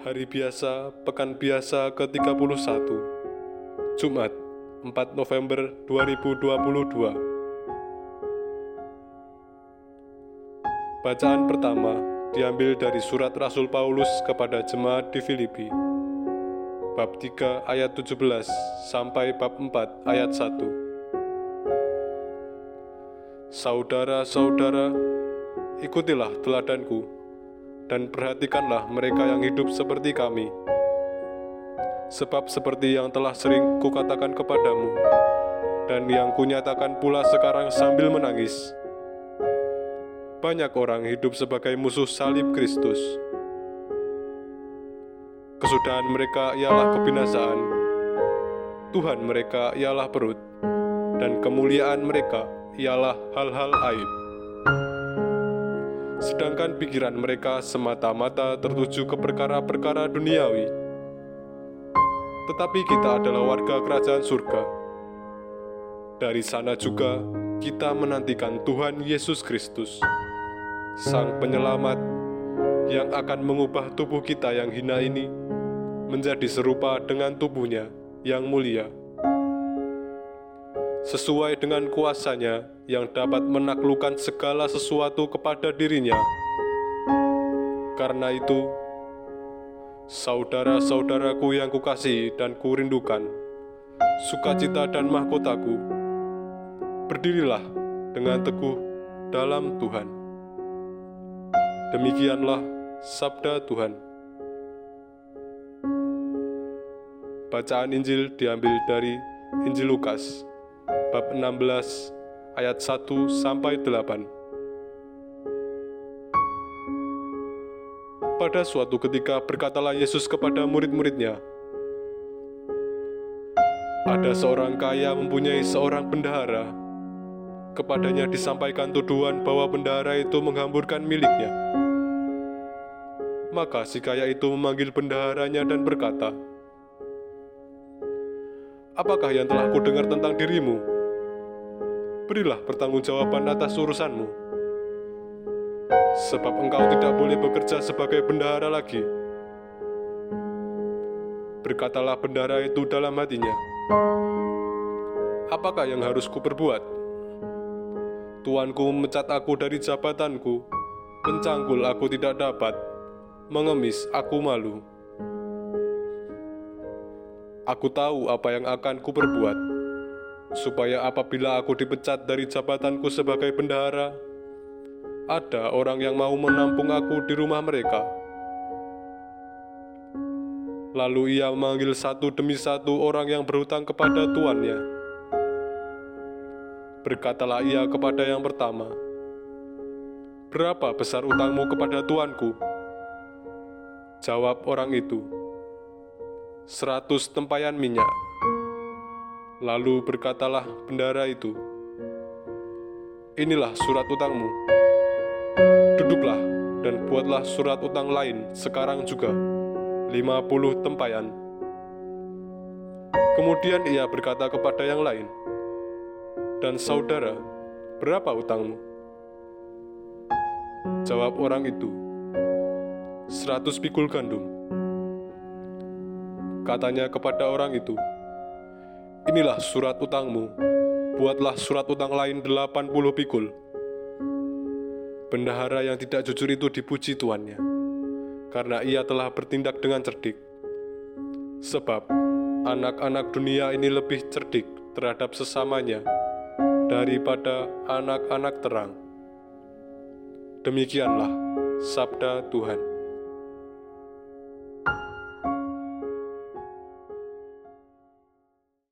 Hari biasa, pekan biasa ke-31. Jumat, 4 November 2022 Bacaan pertama diambil dari surat Rasul Paulus kepada jemaat di Filipi. Bab 3 ayat 17 sampai bab 4 ayat 1 Saudara-saudara, ikutilah teladanku dan perhatikanlah mereka yang hidup seperti kami. Sebab seperti yang telah sering kukatakan kepadamu, dan yang kunyatakan pula sekarang sambil menangis, banyak orang hidup sebagai musuh salib Kristus. Kesudahan mereka ialah kebinasaan, Tuhan mereka ialah perut, dan kemuliaan mereka ialah hal-hal aib sedangkan pikiran mereka semata-mata tertuju ke perkara-perkara duniawi. Tetapi kita adalah warga kerajaan surga. Dari sana juga kita menantikan Tuhan Yesus Kristus, Sang Penyelamat yang akan mengubah tubuh kita yang hina ini menjadi serupa dengan tubuhnya yang mulia sesuai dengan kuasanya yang dapat menaklukkan segala sesuatu kepada dirinya. Karena itu, saudara-saudaraku yang kukasihi dan kurindukan, sukacita dan mahkotaku, berdirilah dengan teguh dalam Tuhan. Demikianlah sabda Tuhan. Bacaan Injil diambil dari Injil Lukas bab 16 ayat 1 sampai 8. Pada suatu ketika berkatalah Yesus kepada murid-muridnya, Ada seorang kaya mempunyai seorang bendahara. Kepadanya disampaikan tuduhan bahwa bendahara itu menghamburkan miliknya. Maka si kaya itu memanggil bendaharanya dan berkata, Apakah yang telah kudengar tentang dirimu? Berilah pertanggungjawaban atas urusanmu. Sebab engkau tidak boleh bekerja sebagai bendahara lagi. Berkatalah bendahara itu dalam hatinya, Apakah yang harus kuperbuat? Tuanku memecat aku dari jabatanku, mencangkul aku tidak dapat, mengemis aku malu. Aku tahu apa yang akan kuperbuat, supaya apabila aku dipecat dari jabatanku sebagai bendahara, ada orang yang mau menampung aku di rumah mereka. Lalu ia memanggil satu demi satu orang yang berhutang kepada tuannya. Berkatalah ia kepada yang pertama, "Berapa besar utangmu kepada tuanku?" Jawab orang itu, seratus tempayan minyak. Lalu berkatalah bendara itu, Inilah surat utangmu. Duduklah dan buatlah surat utang lain sekarang juga, lima puluh tempayan. Kemudian ia berkata kepada yang lain, Dan saudara, berapa utangmu? Jawab orang itu, seratus pikul gandum. Katanya kepada orang itu, Inilah surat utangmu, buatlah surat utang lain 80 pikul. Bendahara yang tidak jujur itu dipuji tuannya, karena ia telah bertindak dengan cerdik. Sebab anak-anak dunia ini lebih cerdik terhadap sesamanya daripada anak-anak terang. Demikianlah sabda Tuhan.